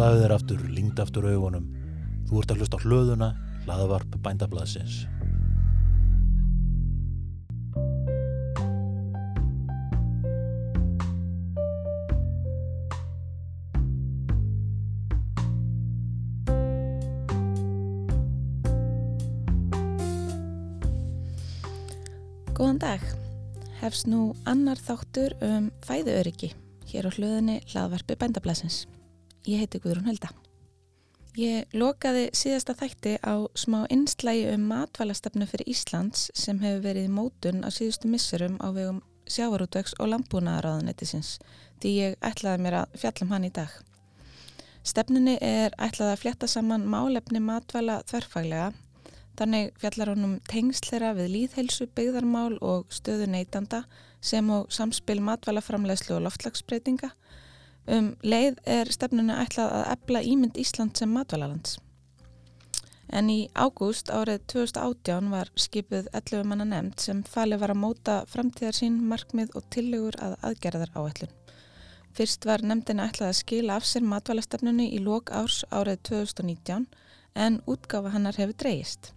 Slaðu þér aftur, lingd aftur augunum. Þú ert að hlusta hlöðuna, hlaðavarp bændablaðsins. Góðan dag. Hefst nú annar þáttur um fæðuöryggi hér á hlöðinni hlaðvarpi bændablasins. Ég heiti Guðrún Helda. Ég lokaði síðasta þætti á smá einslægi um matvælastefnu fyrir Íslands sem hefur verið mótun á síðustu missurum á vegum sjávarútvegs og landbúnaðaráðanetisins því ég ætlaði mér að fjallum hann í dag. Stefnunni er ætlaði að fljetta saman málefni matvæla þverfaglega Þannig fjallar honum tengslera við líðhelsu, byggðarmál og stöðu neytanda sem og samspil matvælaframlegslu og loftlagsbreytinga. Um leið er stefnuna ætlað að ebla ímynd Ísland sem matvælalands. En í ágúst árið 2018 var skipuð 11 manna nefnd sem falið var að móta framtíðar sín, markmið og tillegur að aðgerðar áætlun. Fyrst var nefndina ætlað að skila af sér matvælastefnunni í lók árs árið 2019 en útgáfa hannar hefur dreyist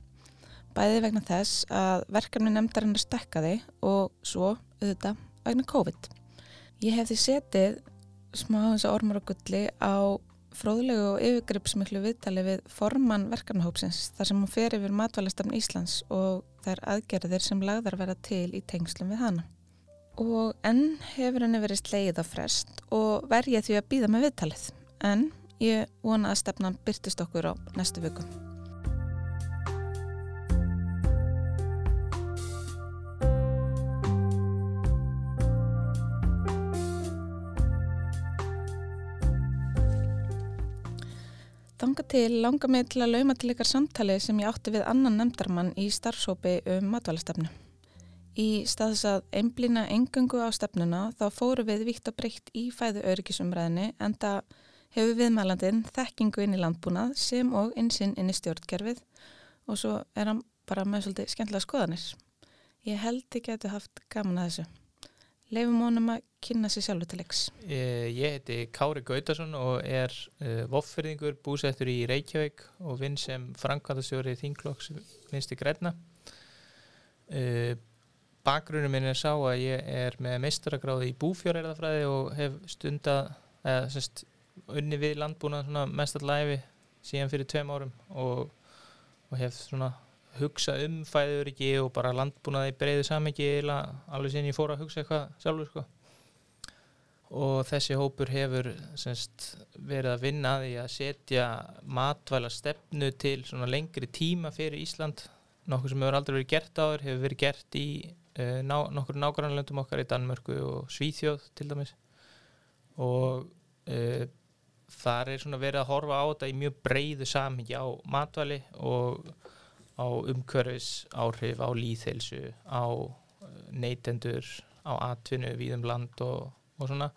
bæði vegna þess að verkefni nefndarinnar stekkaði og svo, auðvitað, vegna COVID. Ég hef því setið smá þess að ormur og gulli á fróðlegu og yfirgripsmiklu viðtali við formann verkefnahópsins þar sem hún fer yfir matvælastafn Íslands og þær aðgerðir sem lagðar vera til í tengslum við hana. Og enn hefur henni verið sleið á frest og verjið því að býða með viðtalið en ég vona að stefnan byrtist okkur á næstu vikum. Þanga til langa mig til að lauma til ykkar samtali sem ég átti við annan nefndarmann í starfsópi um matvælastefnu. Í staðs að einblýna engöngu á stefnuna þá fóru við vitt og breytt í fæðu öryggisumræðinni en það hefur viðmælandin þekkingu inn í landbúnað sem og einsinn inn í stjórnkerfið og svo er hann bara með svolítið skemmtilega skoðanir. Ég held ekki að þú haft gaman að þessu. Leifum honum að kynna sér sjálfur til leiks. Ég heiti Kári Gautarsson og er uh, voffyrðingur búsettur í Reykjavík og vinn sem framkvæmastjóri Þinglokks vinsti Græna. Uh, bakgrunum minn er sá að ég er með meistaragráði í búfjörðarfræði og hef stundað, eða semst, unni við landbúnað mestallæfi síðan fyrir tveim árum og, og hef svona hugsa um fæðuriki og bara landbúnaði breyðu samingi alveg síðan ég fór að hugsa eitthvað sjálfur sko. og þessi hópur hefur semst, verið að vinna því að setja matvæla stefnu til lengri tíma fyrir Ísland nokkur sem hefur aldrei verið gert áður hefur verið gert í uh, ná, nokkur nágrannlöndum okkar í Danmörku og Svíþjóð til dæmis og uh, þar er verið að horfa á þetta í mjög breyðu samingi á matvæli og á umhverfis áhrif, á líðheilsu, á uh, neytendur, á atvinnu við um land og, og svona.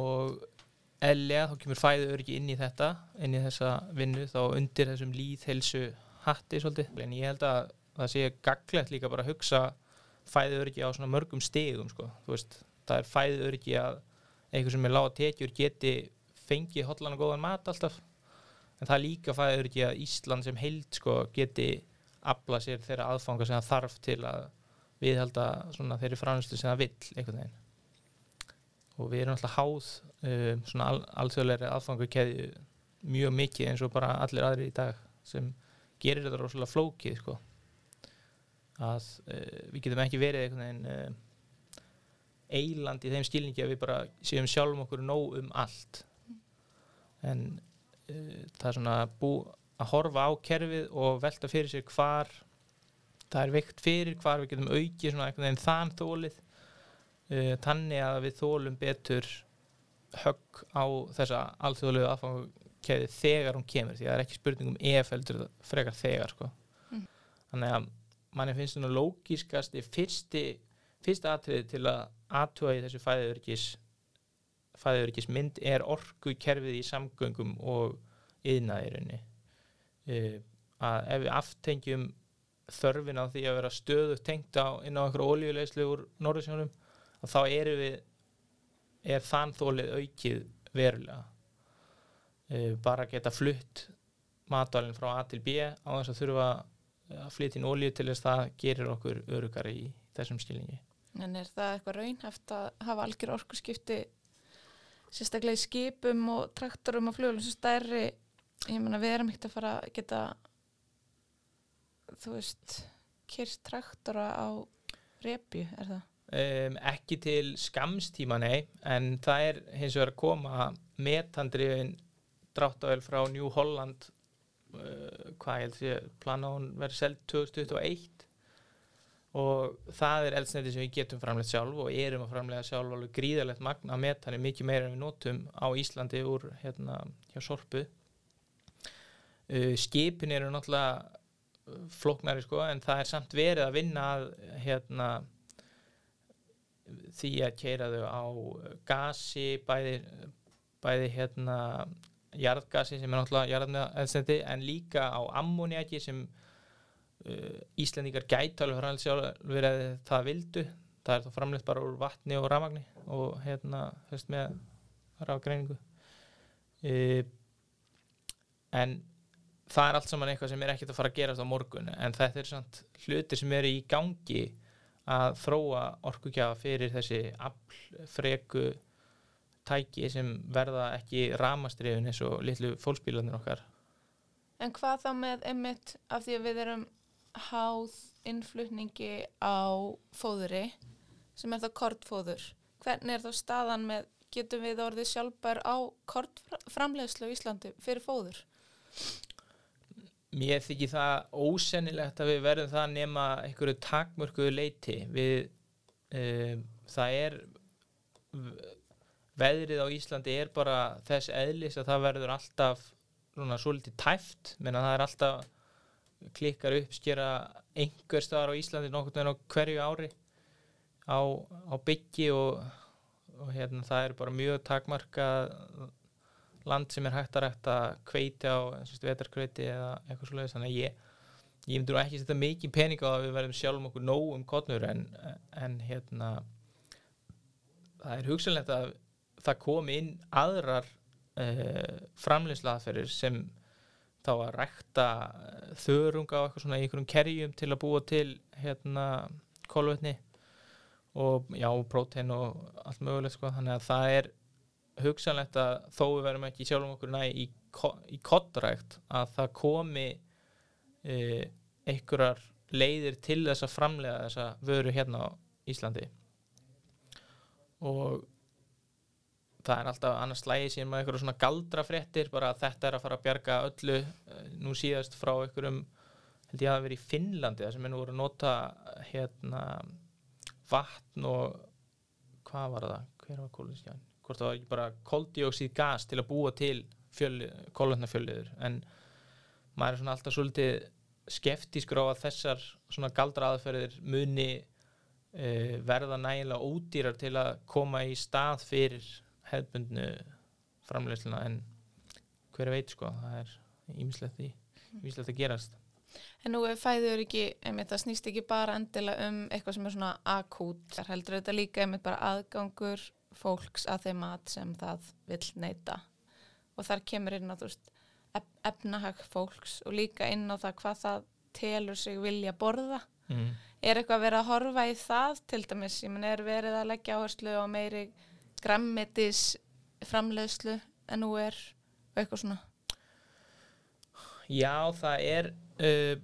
Og eðlega þá kemur fæðu öryggi inn í þetta, inn í þessa vinnu þá undir þessum líðheilsu hatti svolítið, en ég held að það sé gaglegt líka bara að hugsa fæðu öryggi á svona mörgum stegum sko, þú veist, það er fæðu öryggi að eitthvað sem er lág að tekjur geti fengið hotlan og góðan mat alltaf en það líka fæður ekki að Ísland sem heild sko, geti afla sér þeirra aðfanga sem það þarf til að viðhalda þeirri fránuslu sem það vill einhvern veginn og við erum alltaf háð um, svona al alþjóðleiri aðfangu keði mjög mikið eins og bara allir aðri í dag sem gerir þetta rosalega flókið sko. að uh, við getum ekki verið einhvern veginn uh, eiland í þeim skilningi að við bara séum sjálfum okkur nóg um allt en það er svona bú, að horfa á kerfið og velta fyrir sér hvar það er veikt fyrir, hvar við getum aukið svona einhvern veginn þann þólið uh, tannig að við þólum betur högg á þessa alþjóðlegu aðfangukeði þegar hún kemur því að það er ekki spurning um ef heldur frekar þegar sko. mm. þannig að manni finnst svona lógiskast fyrsti, fyrsta atriði til að aðtúa í þessu fæðiðurkis fæðurikismynd er orgu kerfið í samgöngum og yðnaðirinni uh, að ef við aftengjum þörfin á því að vera stöðu tengt á inn á einhverju ólíulegslu úr Norðursjónum að þá eru við er þann þólið aukið verulega uh, bara geta flutt matvælinn frá A til B á þess að þurfa að flytja inn olíu til þess að það gerir okkur örugar í þessum skilningi. En er það eitthvað raunhæft að hafa algjör orkuskipti sérstaklega í skipum og traktorum og flugulum sem stærri ég meina við erum ekkert að fara að geta þú veist kyrt traktora á repju, er það? Um, ekki til skamstíma nei, en það er hins vegar að koma metandriðin dráttavel frá New Holland uh, hvað ég held að plana hún verið seld 2021 og það er eldsneiti sem við getum framleitt sjálf og erum að framlega sjálf alveg gríðalegt magna metani mikið meira en við notum á Íslandi úr hérna hjá Sorpu. Uh, skipin eru náttúrulega flóknari sko en það er samt verið að vinna að hérna því að keira þau á gasi bæði, bæði hérna jarðgasi sem er náttúrulega jarðneðelsendi en líka á ammoniaki sem uh, Íslandíkar gæti alveg framlega sjálfur eða það vildu. Það er þá framleitt bara úr vatni og rafmagni og hérna þess með rafgreiningu. Uh, en það er allt saman eitthvað sem er ekkert að fara að gerast á morgun en þetta er samt hlutir sem eru í gangi að þróa orkugjafa fyrir þessi aflfreku tæki sem verða ekki ramastriðin eins og litlu fólksbílanir okkar. En hvað þá með einmitt af því að við erum háð innflutningi á fóðuri sem er þá kortfóður hvernig er þá staðan með getum við orðið sjálfbær á kortframlegslu í Íslandi fyrir fóður? Mér þykir það ósennilegt að við verðum það nema einhverju takmörkuðu leiti við um, það er veðrið á Íslandi er bara þess eðlis að það verður alltaf svona svolítið tæft. Menn að það er alltaf klikkar upp skera einhver staðar á Íslandi nokkur en á hverju ári á, á byggi og, og hérna það er bara mjög takmarkað land sem er hægt að rækta kveiti á vetarkveiti eða eitthvað svolítið þannig að ég, ég myndur ekki setja mikið pening á að við verðum sjálfum okkur nóg um kotnur en, en hérna það er hugsanlegt að það komi inn aðrar uh, framlýslaðferðir sem þá að rækta þörunga á eitthvað svona í einhverjum kerjum til að búa til hérna kolvetni og já, prótein og allt mögulegt sko, þannig að það er hugsanlegt að þó við verum ekki sjálfum okkur næ í, í kottrækt að það komi e, einhverjar leiðir til þess að framlega þessa vöru hérna á Íslandi. Og það er alltaf annars slægi síðan með einhverju svona galdrafrettir bara að þetta er að fara að bjarga öllu e, nú síðast frá einhverjum held ég að það veri í Finnlandi þar sem nú voru að nota hérna vatn og hvað var það, hver var kólunsján hvort það var ekki bara koldioksíð gas til að búa til kolvetnafjölliður en maður er svona alltaf svolítið skeftískur á að þessar svona galdra aðferðir muni uh, verða nægilega ódýrar til að koma í stað fyrir hefðbundnu framlegsluna en hver veit sko það er ímislegt að gerast. En nú fæður ekki, einmitt, það snýst ekki bara endilega um eitthvað sem er svona akút, það heldur þetta líka einmitt bara aðgangur fólks að þeim mat sem það vil neyta. Og þar kemur inn á þú veist efnahag fólks og líka inn á það hvað það telur sig vilja borða. Mm. er eitthvað að vera að horfa í það til dæmis, ég menn er verið að leggja áherslu á meiri grammetis framleiðslu en nú er eitthvað svona? Já, það er uh,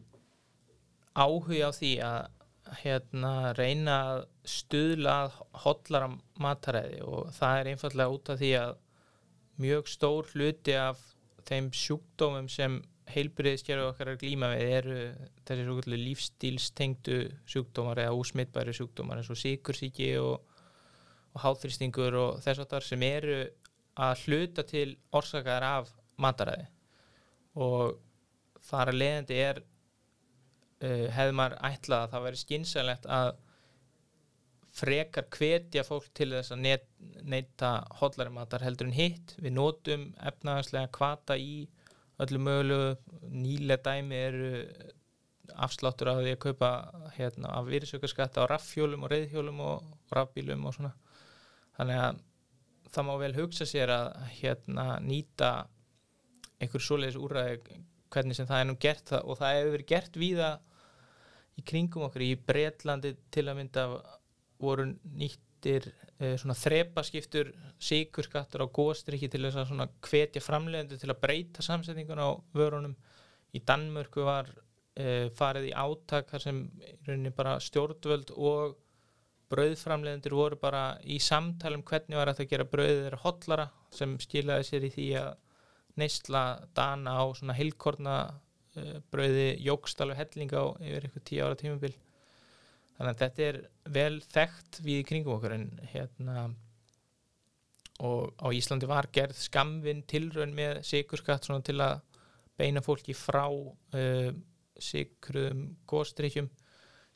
áhuga á því að hérna reyna að stuðla hotlara mataræði og það er einfallega út af því að mjög stór hluti af þeim sjúkdómum sem heilbriðiskerfi okkar er glíma við eru þessi lífstílstengdu sjúkdómar eða úsmittbæri sjúkdómar eins og síkursíki og, og háþrýstingur og þess að þar sem eru að hluta til orsakar af mataræði. Og þar að leiðandi er uh, hefði maður ætlað að það væri skynsalegt að frekar hvetja fólk til þess að neyta hotlari matar heldur en hitt. Við nótum efnahagslega kvata í öllu mögulegu. Nýlega dæmi eru afsláttur að því að kaupa hérna, af virðsökarskatta á raffjólum og reyðhjólum og raffbílum og svona þannig að það má vel hugsa sér að hérna, nýta einhver svoleiðis úræði hvernig sem það er nú gert það, og það hefur verið gert víða í kringum okkur. Í Bretlandi til að mynda voru nýttir uh, svona þrepaskiptur sigurskattur á góstrykki til þess að svona hvetja framleiðandi til að breyta samsetningun á vörunum. Í Danmörku var uh, farið í átak þar sem rauninni bara stjórnvöld og brauðframleiðendur voru bara í samtalum hvernig var þetta að gera brauðið þeirra hotlara sem skilaði sér í því að neysla dana á svona heilkorna uh, brauði jógst alveg hellinga á yfir eitthvað tíu ára tímabil. Þannig að þetta er vel þekkt við kringum okkur en hérna og á Íslandi var gerð skamvinn tilraun með sigurskatt til að beina fólki frá uh, sigruðum góðstrykkjum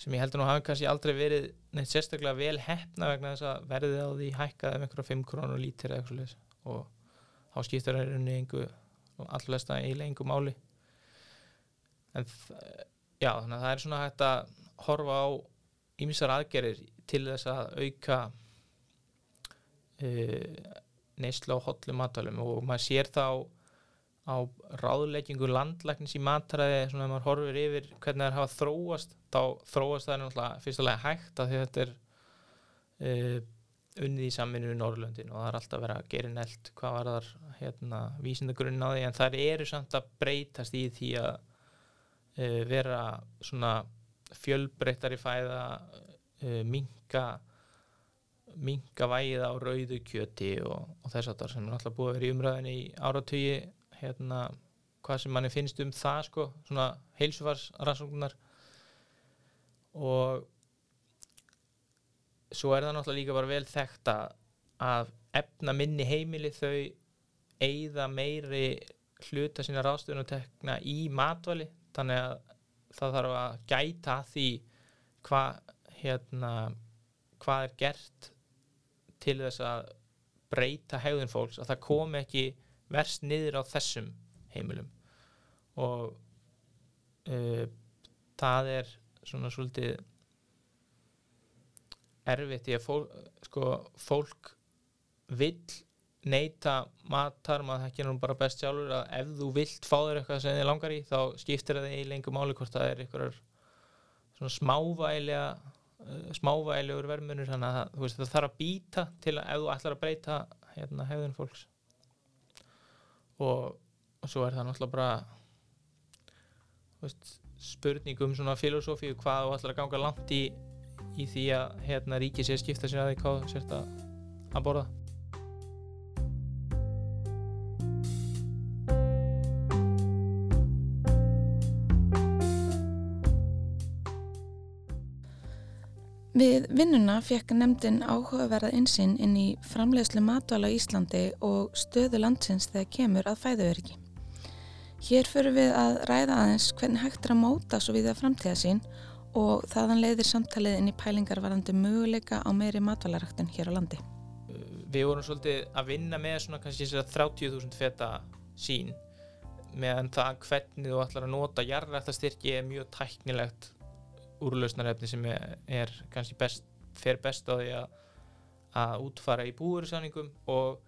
sem ég heldur nú hafi kannski aldrei verið neitt sérstaklega vel hefna vegna þess að verðið á því hækkaði um einhverja 5 krónur lítir eða eitthvað og þá skiptir það rauninni einhver og allflesta eiginlega einhver máli. En já þannig að það er svona hægt að horfa á ímissar aðgerir til þess að auka uh, neysla á hotlu matalum og maður sér þá á ráðleggingu landlæknis í matræði svona að maður horfir yfir hvernig það hafa þróast þá þróast það náttúrulega fyrstulega hægt að þetta er uh, unnið í saminu í Norrlöndin og það er alltaf verið að gera nelt hvað var þar hérna, vísindagrunn á því en það eru samt að breytast í því að uh, vera svona fjölbreyttar í fæða uh, minka minka væða á rauðu kjöti og, og þess að það sem er alltaf búið að vera í umræðinni í áratögi hérna, hvað sem manni finnst um það sko, svona heilsufarsrannsóknar. Og svo er það náttúrulega líka bara vel þekkt að efna minni heimili þau eigða meiri hluta sína ráðstöðunutekna í matvali þannig að það þarf að gæta því hvað hérna, hvað er gert til þess að breyta hegðun fólks að það kom ekki verst niður á þessum heimilum. Og uh, það er svona svolítið erfitt í að fólk, sko, fólk vill neyta matar, maður þekkir nú bara best sjálfur að ef þú vilt fá þér eitthvað sem þið langar í þá skiptir það í lengur máli hvort það er eitthvað svona smávægilega uh, smávægilegur vermunur þannig að veist, það þarf að býta til að ef þú ætlar að breyta hérna, hefðun fólks og, og svo er það náttúrulega bara veist, spurning um svona filosófíu hvað þú ætlar að ganga langt í í því að hérna ríki sé skipta sér að því hvað sért að, að borða Við vinnuna fekk nefndin áhugaverða insinn inn í framleiðslu matvala í Íslandi og stöðu landsins þegar kemur að fæðuveriki. Hér fyrir við að ræða aðeins hvernig hægt er að móta svo við að framtíða sín og þaðan leiðir samtalið inn í pælingar varandi möguleika á meiri matvalaræktin hér á landi. Við vorum svolítið að vinna með svona kannski þess að 30.000 feta sín meðan það hvernig þú ætlar að nota jarðrættastyrki er mjög tæknilegt úrlausnarefni sem er, er kannski best, fer best á því að, að útfara í búursamningum og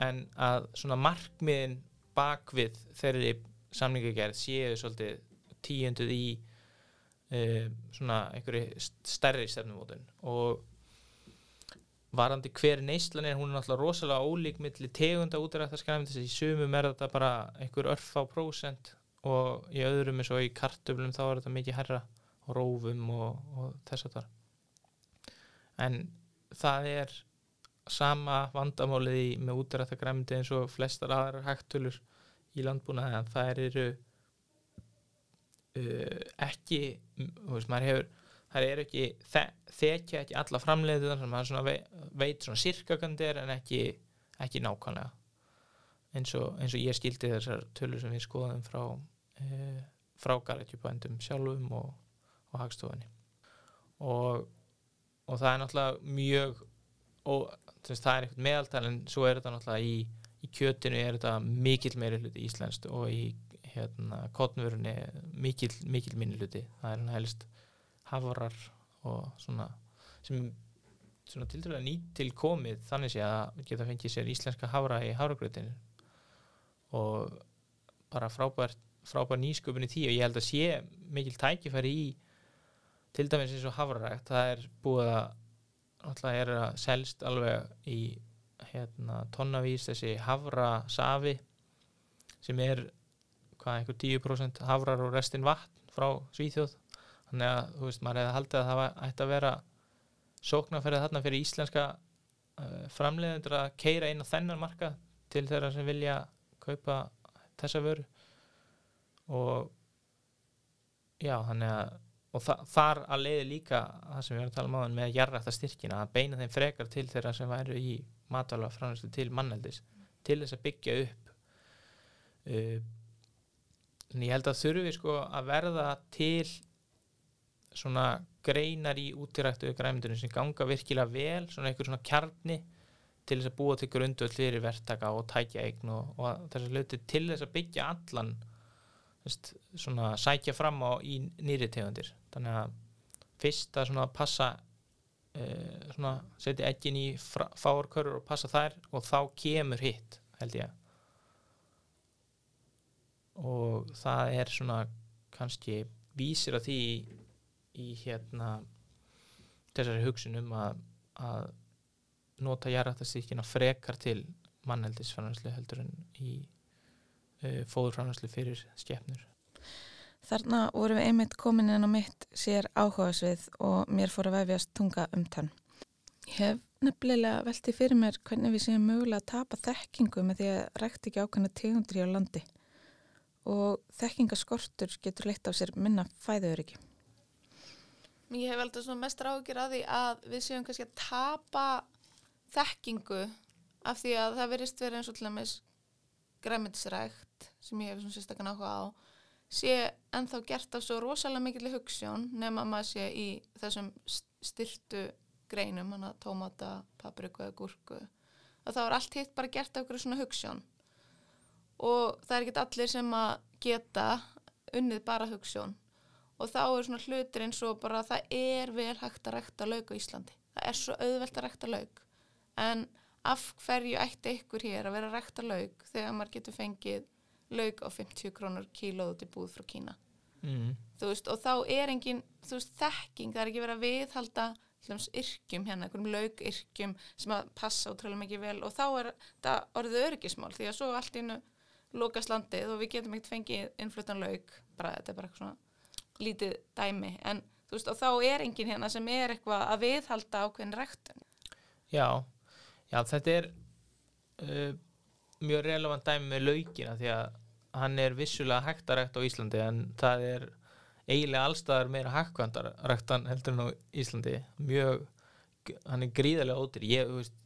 en að svona markmiðin bakvið þeirri samningagerð séu svolítið tíunduð í uh, svona einhverju stærri stefnumótun. Og varandi hver neyslan er hún er náttúrulega rosalega ólík millir tegunda útræðarskræfum þess að í sumum er þetta bara einhver örf á prósent og í öðrum eins og í kartöflum þá er þetta mikið herra rófum og, og þess að það en það er sama vandamálið með útræðargræmdi eins og flestar aðrar hægtölur í landbúnaði en það eru uh, ekki veist, hefur það er ekki, þekja ekki alla framleiðu þannig að maður svona veit, veit svona sirkakandir en ekki, ekki nákvæmlega. Eins og, eins og ég skildi þessar tölur sem við skoðum frá uh, frá garðjúbændum sjálfum og, og hagstofunni. Og, og það er náttúrulega mjög og þess, það er eitthvað meðaltal en svo er þetta náttúrulega í, í kjötinu er þetta mikill meiri hluti íslenskt og í hérna, kotnvörunni mikil, mikil minni hluti. Það er hann helst hafrar og svona sem svona til dærulega nýtt til komið þannig sé að geta fengið sér íslenska hafra í hafragrötinu og bara frábær, frábær nýsköpun í því og ég held að sé mikil tækifæri í til dæmis eins og hafrarækt það er búið að alltaf er að selst alveg í hérna tonnavís þessi havra safi sem er hvað einhver 10% havrar og restin vatn frá Svíþjóð. Þannig að þú veist maður hefði haldið að það var- ætti að vera sóknarferðið þarna fyrir íslenska uh, framleiðendur að keira inn á þennan marka til þeirra sem vilja kaupa þessa vöru. Og já þannig að og þa þar að leiði líka það sem við erum að tala um áðan með að jarrækta styrkina að beina þeim frekar til þeirra sem væru í matvæla framleiðslu til manneldis til þess að byggja upp uh, en ég held að þurfi sko að verða til svona greinar í útiræktu græmyndunum sem ganga virkilega vel svona einhver svona kjarni til þess að búa til grundvöld fyrir verktaka og tækja eign og, og þess að hluti til þess að byggja allan veist, svona sækja fram á í nýri tegundir. Þannig að fyrst að svona passa uh, svona setja eggin í fáarkörur og passa þær og þá kemur hitt held ég. Og það er svona kannski vísir að því í, í hérna þessari hugsun um að, að nota jarðrættastíkina frekar til manneldisframlæslu heldur en í fóðurframlæslu fyrir skepnur Þarna vorum við einmitt komin inn á mitt sér áhugaðsvið og mér fór að vefjast tunga um tann. Ég hef nefnilega veltið fyrir mér hvernig við séum mögulega að tapa þekkingu með því að rækta ekki ákveðna tegundur í á landi og þekkingaskortur getur leitt á sér minna fæðuöryggi. Ég hef svona mest ráðgjur að því að við séum kannski að tapa þekkingu af því að það verist verið eins og til dæmis græmitisrækt sem ég hef svona sérstaklega áhuga á sé ennþá gert af svo rosalega mikilvæg hugssjón nema maður sé í þessum styrtu greinum, hann að tómata, papriku eða gúrku að þá er allt hitt bara gert af einhverju svona hugssjón og það er ekki allir sem að geta unnið bara hugssjón og þá er svona hlutir eins og bara það er vel hægt að rekta laug á Íslandi. Það er svo auðvelt að rekta laug en af hverju ætti ykkur hér að vera að rekta laug þegar maður getur fengið laug á 50 krónur kílóð út í búð frá Kína. Mm. veist, og þá er engin veist, þekking, það er ekki verið að viðhalda hljóms yrkjum hérna, einhverjum laugyrkjum sem að passa ótrúlega mikið vel. Og þá er þetta orðið öryggismál því að svo allt innu lokast landið og við getum ekkert fengið innflutan laug bara þetta er bara eitthvað svona lítið dæmi. En þú veist og þá er engin hérna sem er eitthvað að viðhalda ákveðin ræktun. Já, já þetta er uh, mjög relevant dæmi með laugina því að hann er vissulega hægt að rækta á Íslandi en það er eiginlega allstaðar meira hækkvandar ræktan heldur en á Íslandi. Mjög, hann er gríðarlega ótir ég, veist,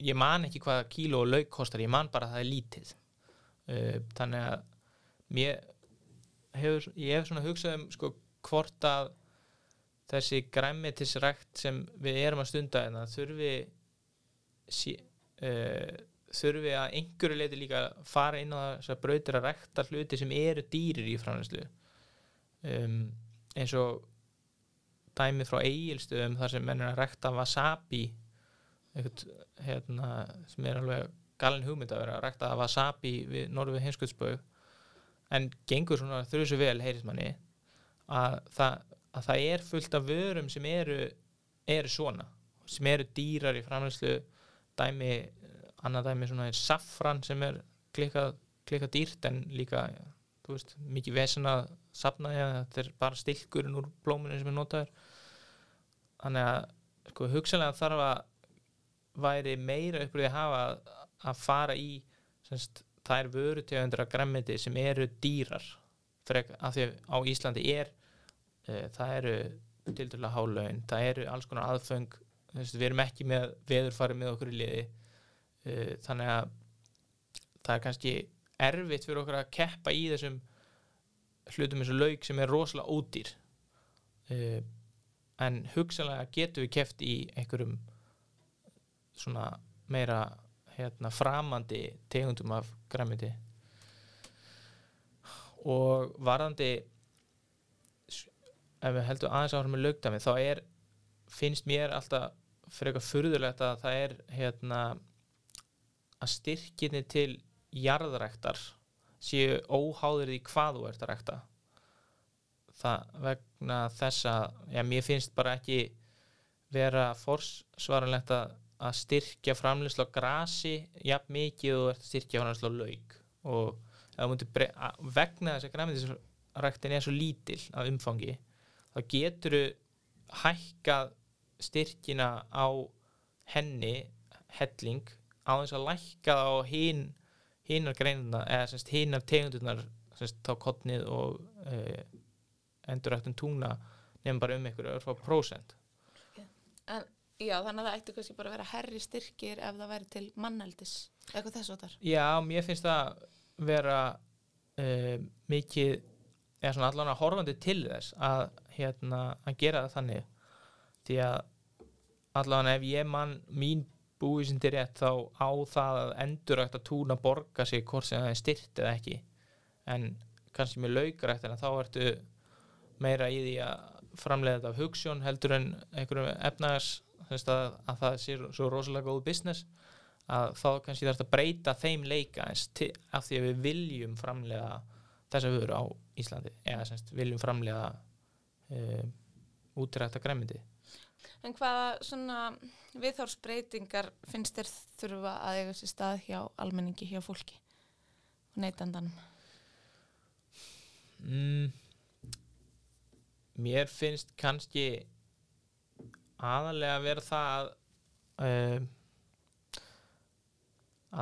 ég man ekki hvað kíló og laug kostar, ég man bara að það er lítið. Þannig að mér hefur, ég hef svona hugsað um sko hvort að þessi græmitisrækt sem við erum að stunda en það þurfi sí, uh, þurfi að einhverju leiti líka fara inn á þess að brautir að rekta hluti sem eru dýrir í framlæslu um, eins og dæmi frá eigilstöðum þar sem menn er að rekta wasabi eitthvað hérna, sem er alveg galin hugmynd að vera að rekta wasabi við norðu við heimsköldsbög en gengur svona svo vel heyrismanni að að það er fullt af vörum sem eru, eru svona sem eru dýrar í framlæslu dæmi annað dæmi svona er safran sem er klikkað, klikkað dýrt en líka veist, mikið vesen að sapna því að þetta er bara stilkurinn úr blóminu sem er notaður. Þannig að sko hugsanlega þarf að væri meira uppröðið að hafa að fara í semst, þær vörutegundur að græmiti sem eru dýrar. Frek, af því að á Íslandi er e, það eru til dæla hálögin, það eru alls konar veist, við erum ekki með veðurfari með okkur í liði e, þannig að það er kannski erfitt fyrir okkur að keppa í þessum hlutum eins og laug sem er rosalega ódýr. Uh, en hugsanlega getur við keft í einhverjum svona meira hérna, framandi tegundum af græmiti og varðandi ef við heldum aðeins áhrum með laugdami þá er finnst mér alltaf fyrir eitthvað furðulegt að það er hérna að styrkinni til jarðræktar séu óháður í hvað þú ert að rækta. Það vegna þess að já, mér finnst bara ekki vera forsvaranlegt að, styrkja framleyslu á grasi jafn mikið og ert að styrkja framleyslu á lauk. Og vegna þess að græmiðisræktin er svo lítil af umfangi þá getur hækkað styrkina á henni helling á þess að lækka á hinn hinnar greinuna eða semst hinnar tegundunar semst þá kottnið og uh, enduræktun túna nefnum bara um ykkur örfá prósent. En já, þannig að það ætti kannski bara að vera herri styrkir ef það væri til manneldis, eitthvað þess að þar. Já, mér finnst það vera uh, mikið eða svona allan að horfandi til þess að hérna að gera það þannig. Því að allan ef ég mann mín búið sem til rétt þá á það að endurækt að túna borga sig hvort sem það er styrt eða ekki. En kannski með laugrækt en þá ertu meira í því að framleiða þetta af hugssjón heldur en einhverjum efnagas að, að það sé svo rosalega góð business að þá kannski þarf að breyta þeim leika eins til, af því að við viljum framlega þessa vöru á Íslandi. Eða semst viljum framlega uh, útrækta græmyndi En hvaða svona viðhórsbreytingar finnst þér þurfa að eiga sér stað hjá almenningi, hjá fólki og neytandanum? mm, Mér finnst kannski aðalega að vera það að, uh,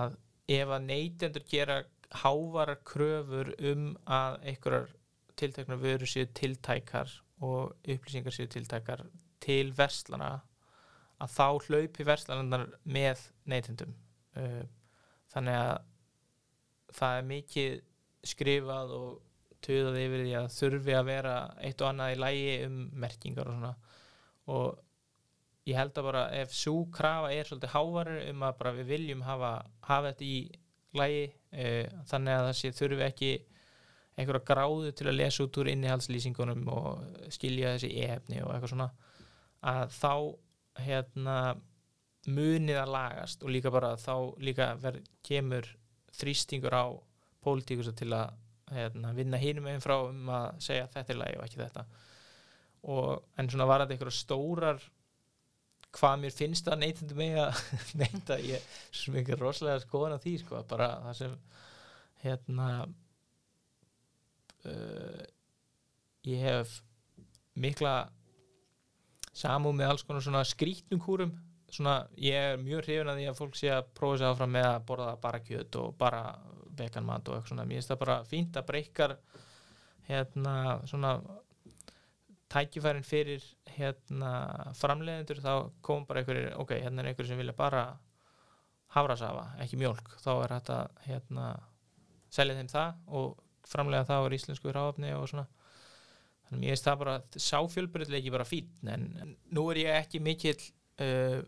að ef að neytendur gera hávarar kröfur um að einhverjar tilteknar vöru séu tiltækar og upplýsingar séu tiltækar til verslana að þá hlaupi verslanar með neytendum. Uh, þannig að það er mikið skrifað og töðað yfir því að þurfi að vera eitt og annað í lægi um merkingar og svona. Og ég held að bara ef svo krafa er svolítið hávarir um að bara við viljum hafa, hafa þetta í lægi uh, þannig að það sé þurfi ekki einhverja gráðu til að lesa út úr innihaldslýsingunum og skilja þessi e-hefni og eitthvað svona að þá hérna munið að lagast og líka bara þá líka ver, kemur þrýstingur á pólitíkusa til að hérna, vinna hinum einn frá um að segja að þetta er lagi og ekki þetta. Og, en svona var þetta einhverja stórar hvað mér finnst að neytandi mig að neyta ég sem einhver rosalega skoðan á því sko, bara það sem hérna uh, ég hef mikla samúð með alls konar svona skrítnum kúrum. Svona ég er mjög hrifin að því að fólk sé að prófa sig áfram með að borða bara kjöt og bara vegan mat og eitthvað svona. Mér finnst það bara fínt að breykar hérna svona tækifærin fyrir hérna framleiðendur. Þá kom bara einhverjir ok, hérna er einhverjir sem vilja bara hafrasafa, ekki mjólk. Þá er þetta hérna selja þeim það og framleiða það á íslensku ráfni og svona þannig að mér finnst það bara sáfjölbyrðleiki bara fín en nú er ég ekki mikill uh,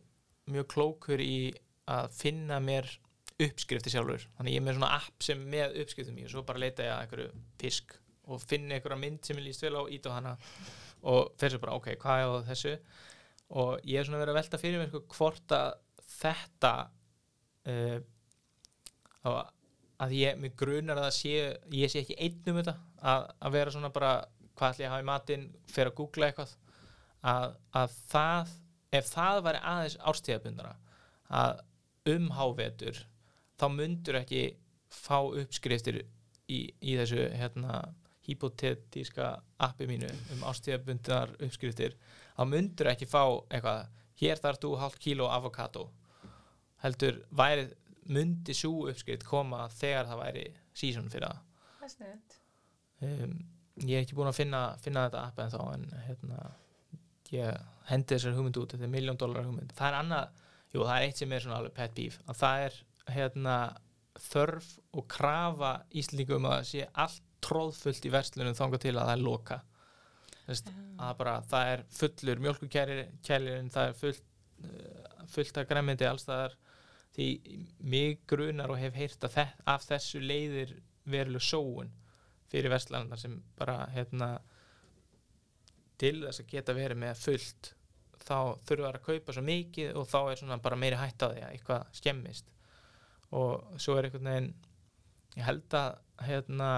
mjög klókur í að finna mér uppskrifti sjálfur. Þannig ég er með svona app sem með uppskriftum í og svo bara leita ég að einhverju fisk og finna einhverja mynd sem ég líst vel á ít á hana og fer svo bara ok, hvað er þessu? Og ég er svona verið að velta fyrir mér sko, hvort að þetta uh, að, ég, mig grunar að það sé ég sé ekki einn um þetta að, að vera svona bara hvað ætla ég að hafa í matinn fyrir að googla eitthvað að, að það, ef það væri aðeins árstíðabundara að um hávetur þá mundur ekki fá uppskriftir í, í þessu hérna hypotetíska appi mínu um ástíðabundar uppskriftir þá mundur ekki fá eitthvað hér þarf þú hálf kíló avokado heldur væri mundi svo uppskrift koma þegar það væri sísón fyrir það. Um, ég er ekki búin að finna, finna þetta app en þá en hérna, ég hendi þessar hugmynd út þetta er miljón dólar hugmynd. Það er annað, jú það er eitt sem er svona alveg pet beef að það er hérna, þörf og krafa Íslandingum að sé allt tróðfullt í verslunum þangað til að það er loka Þess, að bara það er fullur mjölkukælir það er fullt, uh, fullt að græmyndi allstaðar því mig grunar og hef heyrt af þessu leiðir veruleg sóun fyrir vestlandar sem bara hérna til þess að geta verið með fullt þá þurfa að kaupa svo mikið og þá er bara meiri hætt á því að eitthvað skemmist. Og svo er einhvern veginn ég held að hérna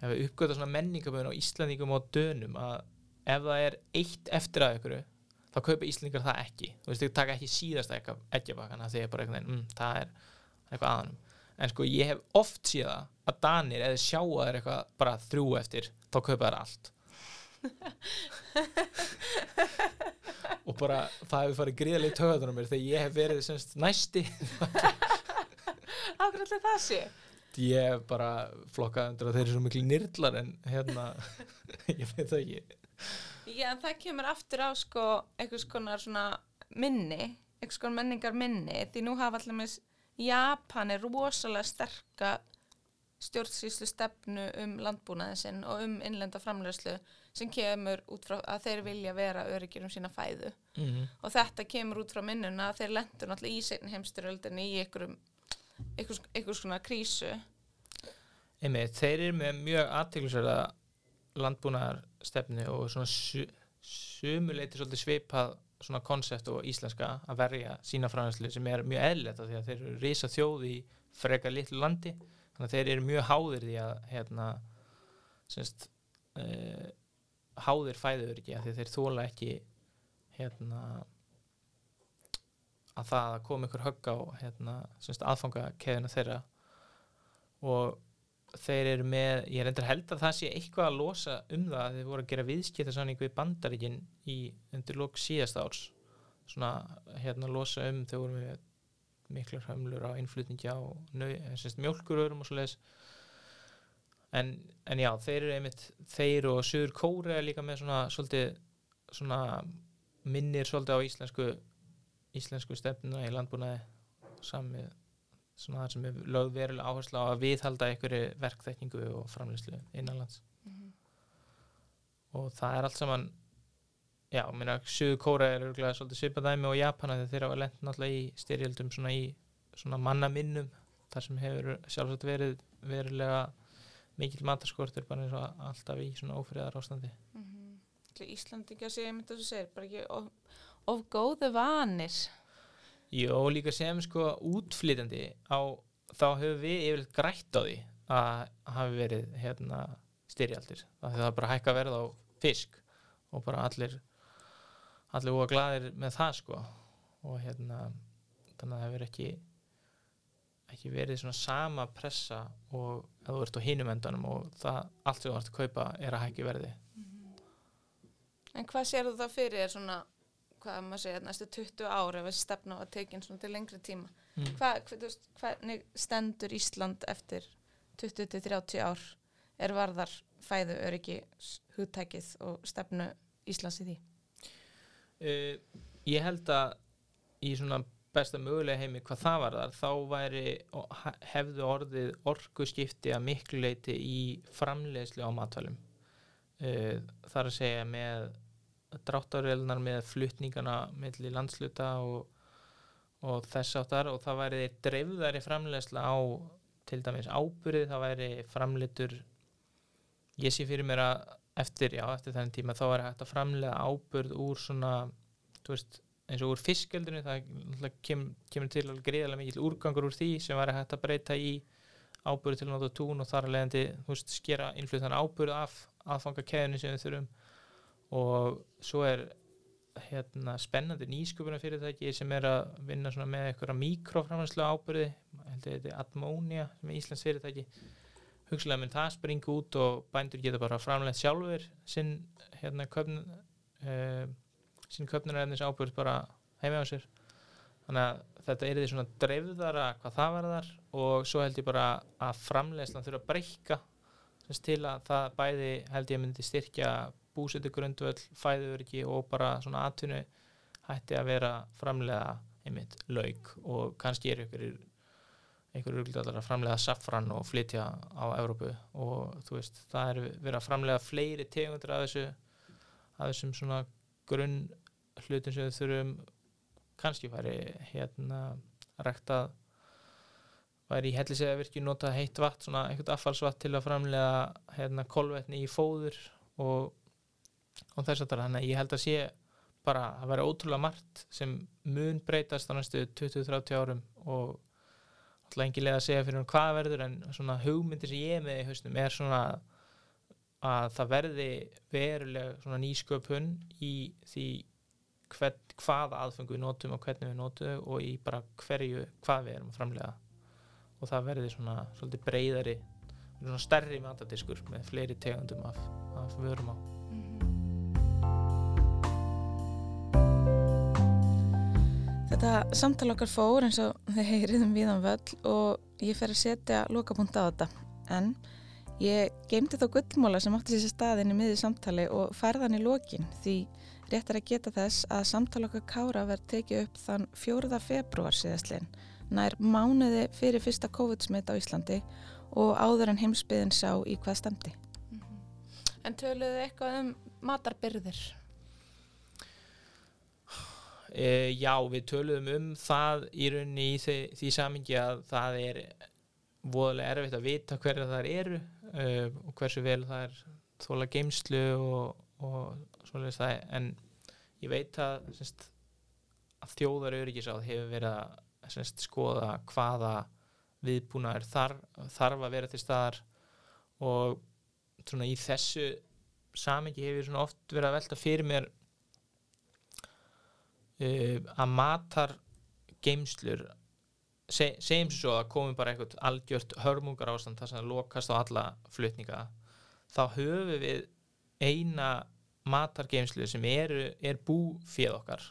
ef við uppgöta svona menningaböðun á Íslandingum og dönum að ef það er eitt eftir að ykkur þá kaupa Íslandingar það ekki. Þú veist, þau taka ekki síðasta eggjabakana þegar bara einhvern veginn, mm, það er eitthvað aðanum en sko ég hef oft síðan að Danir eða sjá að það er eitthvað bara þrjú eftir, þá kaupa þær allt. Og bara það hefur farið gríðarlega í töðunum mér þegar ég hef verið semst næsti. Allir það sé? Ég hef bara flokkað undir að þeir eru svo miklu nýrlar en hérna ég veit það ekki. Já, en það kemur aftur á sko einhvers konar svona minni einhvers konar menningar minni því nú hafa allir með Japan er rosalega sterka stjórnsýslu stefnu um landbúnaðin sinn og um innlenda framlegslu sem kemur út frá að þeir vilja vera öryggir um sína fæðu. Mm -hmm. og þetta kemur út frá minnuna að þeir lendur náttúrulega í seinni heimstyröldinni í einhverjum einhvers, konar krísu. Einmitt, þeir eru með mjög aðteglisverða landbúnaðarstefnu og svona su sumuleiti svolítið svipað svona konsept og íslenska að verja sína framherslu sem er mjög eðlert því að þeir eru risa þjóð í frekar litlu landi þannig að þeir eru mjög háðir því að hérna semst uh, háðir fæður ekki að þeir þóla ekki hérna að það að koma ykkur högg á hérna, semst aðfangakeðuna þeirra. Og þeir eru með, ég er endur held að það sé eitthvað að losa um það að þeir voru að gera viðskiptarsanning við bandaríkin í undir lók síðast árs. Svona hérna losa um þau voru með miklar hömlur á innflutningi á mjölkurörum og svo leiðis en, en já, þeir eru einmitt þeir og Suður Kóri er líka með svona svolítið svona minnir svolítið á íslensku íslensku stefnuna í landbúnaði samið svona það sem er lögð verulega áherslu á að viðhalda einhverju verkþekkingu og framleyslu innanlands mm -hmm. og það er allt saman já, minna, Suðu Kóra er örgulega svolítið svipadæmi og Japana þegar þeir hafa lent náttúrulega í styrjöldum svona í svona mannaminnum þar sem hefur sjálfsagt verið verulega mikil matarskortur bara eins og alltaf í svona ófriðar ástandi mm -hmm. Íslandingar sé ég myndi að þú segir bara ekki of, of góðu vanir Jó, líka sem sko útflytjandi á, þá hefur við yfirleitt grætt á því að hafi verið hérna styrjaldir. Það er bara hækka verð á fisk og bara allir allir óa gladir með það sko og hérna þannig að það hefur ekki ekki verið svona sama pressa og að þú ert á hinum endanum og það allt sem þú ert að kaupa er að hækki verði. Mm -hmm. En hvað sér þú þá fyrir er svona hvað maður segja, næstu 20 ári ef þessi stefna var tekinn svona til lengri tíma mm. hvað, hvað, hvernig stendur Ísland eftir 20-30 ár er varðar fæðu öryggi hugtækið og stefnu Íslands í því? Uh, ég held að í svona besta mögulega heimi hvað það var þar þá væri, hefðu orðið orgu skipti að miklu leiti í framleiðslu á matvælum. Uh, þar að segja með dráttarvelunar með flutningana melli landsluta og, og þess áttar og það væri dreifðari framlegsla á til dæmis ábyrðið, það væri framleitur ég sé fyrir mér að eftir, já, eftir þennan tíma þá hægt að framlega ábyrð úr svona, þú veist, eins og úr fiskjöldinu, það kem, kemur til að greiðlega mikil úrgangur úr því sem væri hægt að breyta í ábyrðu til náttúrulega tún og þar að leiðandi, þú veist, skera innflutan ábyrðu af aðfanga keðinu sem við þurfum. Og svo er hérna, spennandi nýsköpunarfyrirtæki sem er að vinna með eitthvað mikroframhanslu ábyrði þetta er Admonia sem er Íslands fyrirtæki hugsalega mun það springa út og bændur geta bara framlega sjálfur sinn hérna köpn uh, sinn köpnuræðnis ábyrð bara heima á sér. Þannig að þetta er því svona dreifðara hvað það verðar og svo held ég bara að framlegslan þurfa að breyka til að það bæði held ég myndi styrkja búsetu grundvöld, fæðurörki og bara svona atvinnu hætti að vera framlega einmitt laug og kannski er ykkur einhverju rúgldallar að framlega safran og flytja á Európu og þú veist, það er verið að framlega fleiri tegundur af þessu af þessum svona grunn hlutum sem við þurfum kannski væri hérna ræktað væri í hellisega virki nota heitt vatn, svona einhvert affallsvatt til að framlega hérna kolvetni í fóður og og þess að það, þannig að ég held að sé bara að vera ótrúlega margt sem mun breytast á næstu 20-30 árum og náttúrulega engin leið að segja fyrir hún hvað verður en svona hugmyndir sem ég með í hausnum er svona að það verði veruleg svona nýsköpun í því hvern, hvaða aðfengu við notum og hvernig við notum þau og í bara hverju hvað við erum að framlega og það verði svona svolítið breyðari svona stærri matadiskur með fleiri tegundum af, af vörum á Þetta samtal okkar fór eins og þið heyriðum viðan völl og ég fer að setja lokapunkt á þetta. En ég geymdi þá gullmóla sem átti sér staðin í miði samtali og færðan í lokin því rétt er að geta þess að samtal okkar kára verð tekið upp þann 4. februar síðastlinn nær mánuði fyrir fyrsta COVID-smitt á Íslandi og áður en heimsbyðin sá í hvað stemdi. En töluðu eitthvað um matarbyrðir? E, já, við töluðum um það í rauninni í því, því samingi að það er voðalega erfitt að vita hverja það eru uh, og hversu vel það er þóla geimslu og, og svoleiðis það. En ég veit að, semst, að þjóðar öryggisáð hefur verið að semst, skoða hvaða viðbúnaður þarf, þarf að vera til staðar. Og svona í þessu samingi hefur oft verið að velta fyrir mér uh, að matar geimslur se, segjum svo að komum bara eitthvað algjört hörmungar ástand þar sem það lokast á alla flutninga þá höfum við eina matargeimslu sem eru, er búféð okkar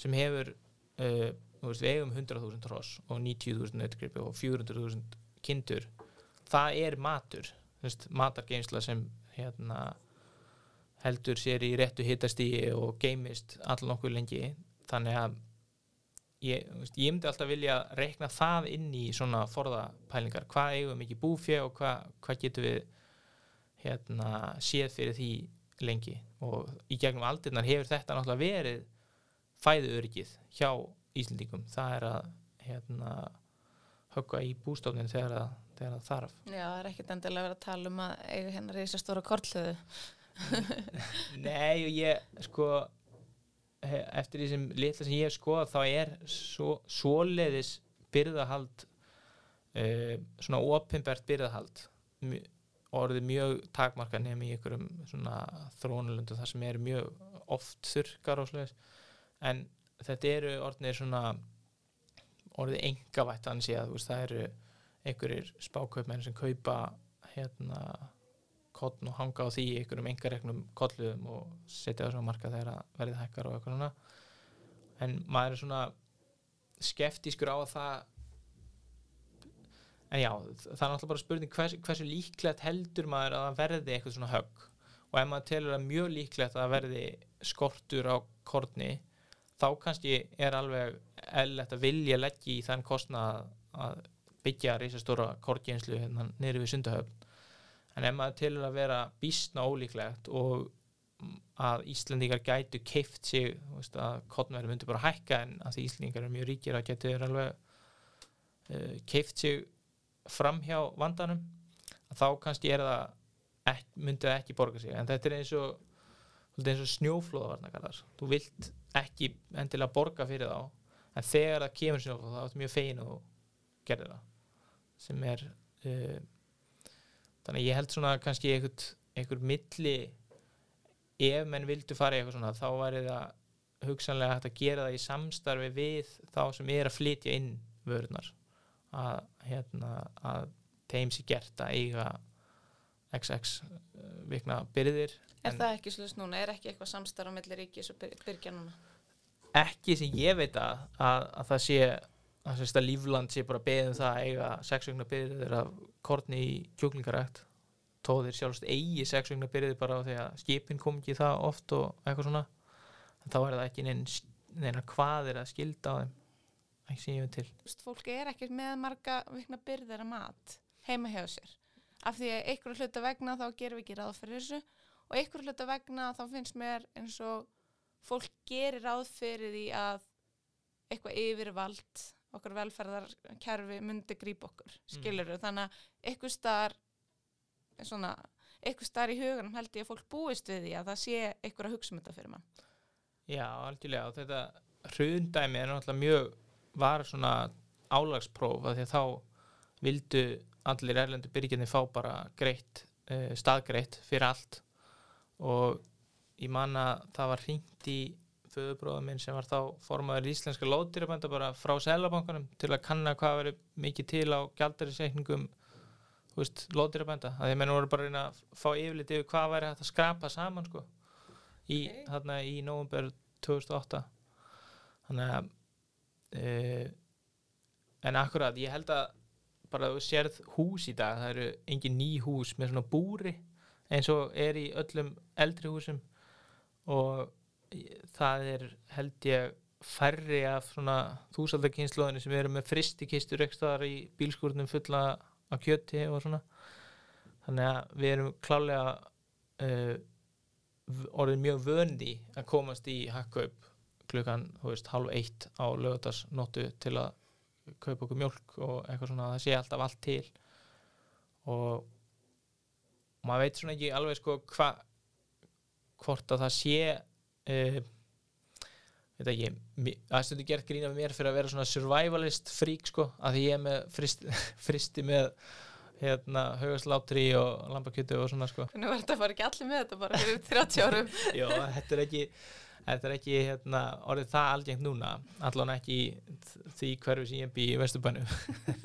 sem hefur uh, veist, við eigum 100.000 hross og 90.000 nötgripi og 400.000 kindur. Það er matur veist, matargeimsla sem hérna heldur sér í réttu hittastígi og geimist allan okkur lengi. Þannig að ég, ég myndi alltaf vilja reikna það inn í svona forðapælingar. Hvað eigum mikið búfjö og hvað, hvað getum við hérna, séð fyrir því lengi? Og í gegnum aldirnar hefur þetta náttúrulega verið fæðu öryggið hjá Íslandingum það er að hérna, högga í bústofnin þegar það, þarf. Já, það er ekkert endilega verið að tala um að eiga hennar í þessar stóra kortlöðu Nei og ég sko eftir því sem litla sem ég hef skoðað þá er svo, svoleiðis byrðahald uh, svona opinbert byrðahald orðið mjög takmarka nefn í einhverjum svona þrónulundu þar sem eru mjög oft þurrkar og svoleiðis. En þetta eru orðinir svona orðið engavætt ansi að það eru einhverjir spákaupmenn sem kaupa hérna kottn og hanga á því í einhverjum engareknum kolluðum og setja svo marka þegar það verið hækkar og eitthvað svona. En maður er svona skeftískur á að það en já, það er náttúrulega bara spurning hvers, hversu líklegt heldur maður að verði eitthvað svona högg? Og ef maður telur að mjög líklegt að verði skortur á korni þá kannski er alveg eðlilegt að vilja leggja í þann kostnað að byggja reysastóra kortgjenslu hérna niður við sundahöfn en ef maður telur að vera býstna ólíklegt og að Íslandingar gætu keift sig veist, að kottnverði myndi bara hækka en að því Íslandingar er mjög ríkir að geta þeir alveg uh, keift sig fram hjá vandanum þá kannski er það ek, myndi það ekki borga sig. En þetta er eins og, eins og snjóflóðavarnakarðar þú vilt ekki endilega borga fyrir þá en þegar það kemur snjóflóð þá er mjög fegin og gerir það sem er uh, þannig ég held svona kannski einhvern, einhver milli ef menn vildu fara í eitthvað svona þá væri það hugsanlega hægt að gera það í samstarfi við þá sem er að flytja inn vörunar að, hérna, að þeim sé gert að eiga XX uh, vikna byrðir Er það ekki slúst núna? Er ekki eitthvað samstarf á milli ríkis og byr- byrgja núna? ekki sem ég veit að, að, að það sé að sérst að lífland sé bara beðið um það að eiga sex vikna byrðir af korni í kjúklingarækt þó þeir sjálfst eigi sex vikna byrðir bara á því að skipin kom ekki það oft og eitthvað svona. En þá er það ekki neinn neina hvaðir að skilda á þeim. Ekki sem ég veit til. Þú veist, fólk er ekkert með marga vikna byrðir að mat heima hjá sér. Af því að einhverju hluta vegna þá gerum við ekki ráð fyrir þessu og einhverju hluta vegna þá finnst mér eins og fólk gerir ráð fyrir því að eitthvað yfirvald okkar velferðarkerfi myndi grípa okkur, skilur þannig að einhver staðar svona, einhver staðar í huganum held ég að fólk búist við því að það sé einhver að hugsa um þetta fyrir mann. Já, algjörlega og þetta hrundæmi er náttúrulega mjög var svona álagspróf af því að þá vildu allir erlendu byrginni fá bara greitt, uh, staðgreitt fyrir allt. Og ég man að það var hringt í föðubróða minn sem var þá formaður íslenska lóðdýrabænda bara frá selabankanum til að kanna hvað veri mikið til á gjaldarisreikningum lóðdýrabænda. Að að menn voru bara að reyna að fá yfirlit yfir hvað væri hægt að skrapa saman sko í, Ok. þarna í nóvumber 2008 þannig að e, en akkurat ég held að bara þú sérð hús í dag það eru engin ný hús með svona búri eins og er í öllum eldri húsum. Og það er held ég færri af svona þúsaldakynnslóðinu sem eru með fristikistur ekstaðar í bílskúrnum fulla af kjöti og svona. Þannig að við erum klálega uh, orðið mjög vöndi að komast í hakkaup klukkan, þú veist, halv eitt á lögutarsnóttu til að kaupa okkur mjólk og eitthvað svona það sé alltaf allt til. Og maður veit svona ekki alveg sko hva, hvort að það sé uh, veit ekki stundur gert grína með mér fyrir að vera svona survivalist frík sko að því ég er með fristi, fristi með hérna haugaslátri og lambakjötu og svona sko Hvernig var þetta bara ekki allir með þetta bara fyrir 30 árum? Já, þetta er ekki þetta er ekki hérna, orðið það algengt núna allan ekki því hverfi sem ég bý í Vesturbænum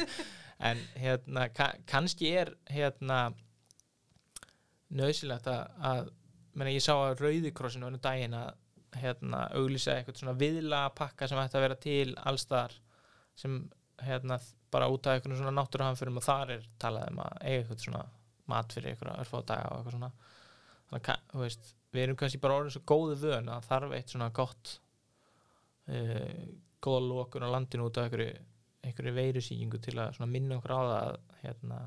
en hérna ka kannski er hérna nöðsilegt að menna, ég sá að Rauðikrossinu var daginn að hérna, auglýsa eitthvað svona viðla pakka sem ætti að vera til allstar sem hérna bara út af eitthvað svona náttúruhamfyrum og þar er talað um að eiga eitthvað svona mat fyrir eitthvað örfá daga og eitthvað svona. Þannig að þú veist, við erum kannski bara orðin svo góðu vön að þarf eitt svona gott uh, góða lokun á landinu út af einhverju, einhverju veirusýkingu til að minna okkur á það að hérna,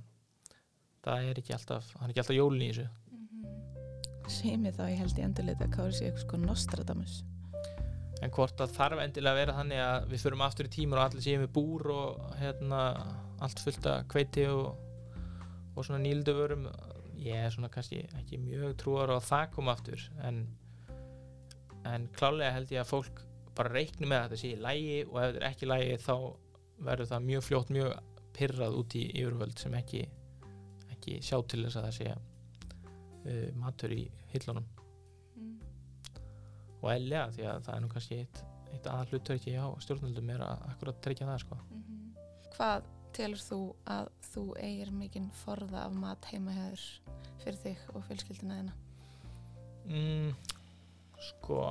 það er ekki alltaf það er ekki alltaf jólin í þessu Semi þá ég held í endurleita að kári sig eitthvað sko Nostradamus. en hvort að þarf endilega að vera þannig að við förum aftur í tímur og allir séum við búr og hérna allt fullt af kveiti og, og svona nýldu vörum ég er svona kannski ekki mjög trúar á að það koma aftur en, en klálega held ég að fólk bara reikni með að þetta sé í lægi og ef þetta er ekki í lægi þá verður það mjög fljótt mjög pyrrað út í yfirvöld sem ekki, ekki sjá til þess að það sé uh, matur í hillunum. Og eðlega því að það er nú kannski eitt, eitt aðal hlutverki á stjórnvöldum er að akkurat tryggja það sko. Hvað telur þú að þú eigir mikinn forða af mat heima hefur fyrir þig og fjölskyldina þina? mm, sko.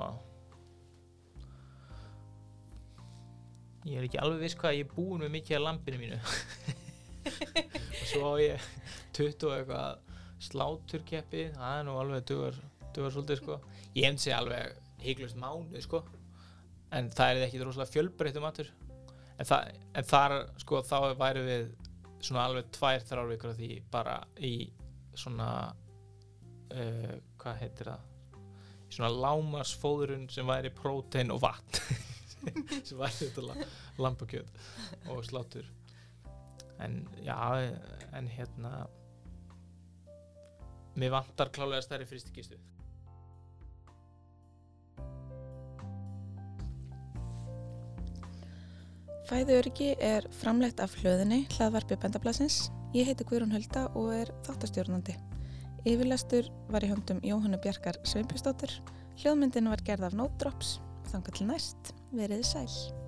Ég er ekki alveg viss hvað ég er búin með mikið af lampinu mínu. Og svo á ég 20 og eitthvað sláturkeppi það er nú alveg dugar, dugar svolítið sko. Ég hefndi segja alveg hygglust mánuð sko. En það er ekki rosalega fjölbreyttum matur. En, það, en þar sko þá væri við svona alveg tvær þrjár vikur af því bara í svona uh, hvað heitir það? Í svona lámarsfóðurinn sem væri prótein og vatn. Sem væri þetta la lambakjöt og slátur. En já en hérna mér vantar klálega stærri fristikistu Fæðuöryggi er framleitt af hlöðinni hlaðvarpi bendablasins. Ég heiti Guðrún Hulda og er þáttastjórnandi. Yfirlestur var í höndum Jóhannu Bjarkar Sveinbjörnsdóttur. Hljóðmyndin var gerð af Nótdrops. Þangar til næst, veriði sæl.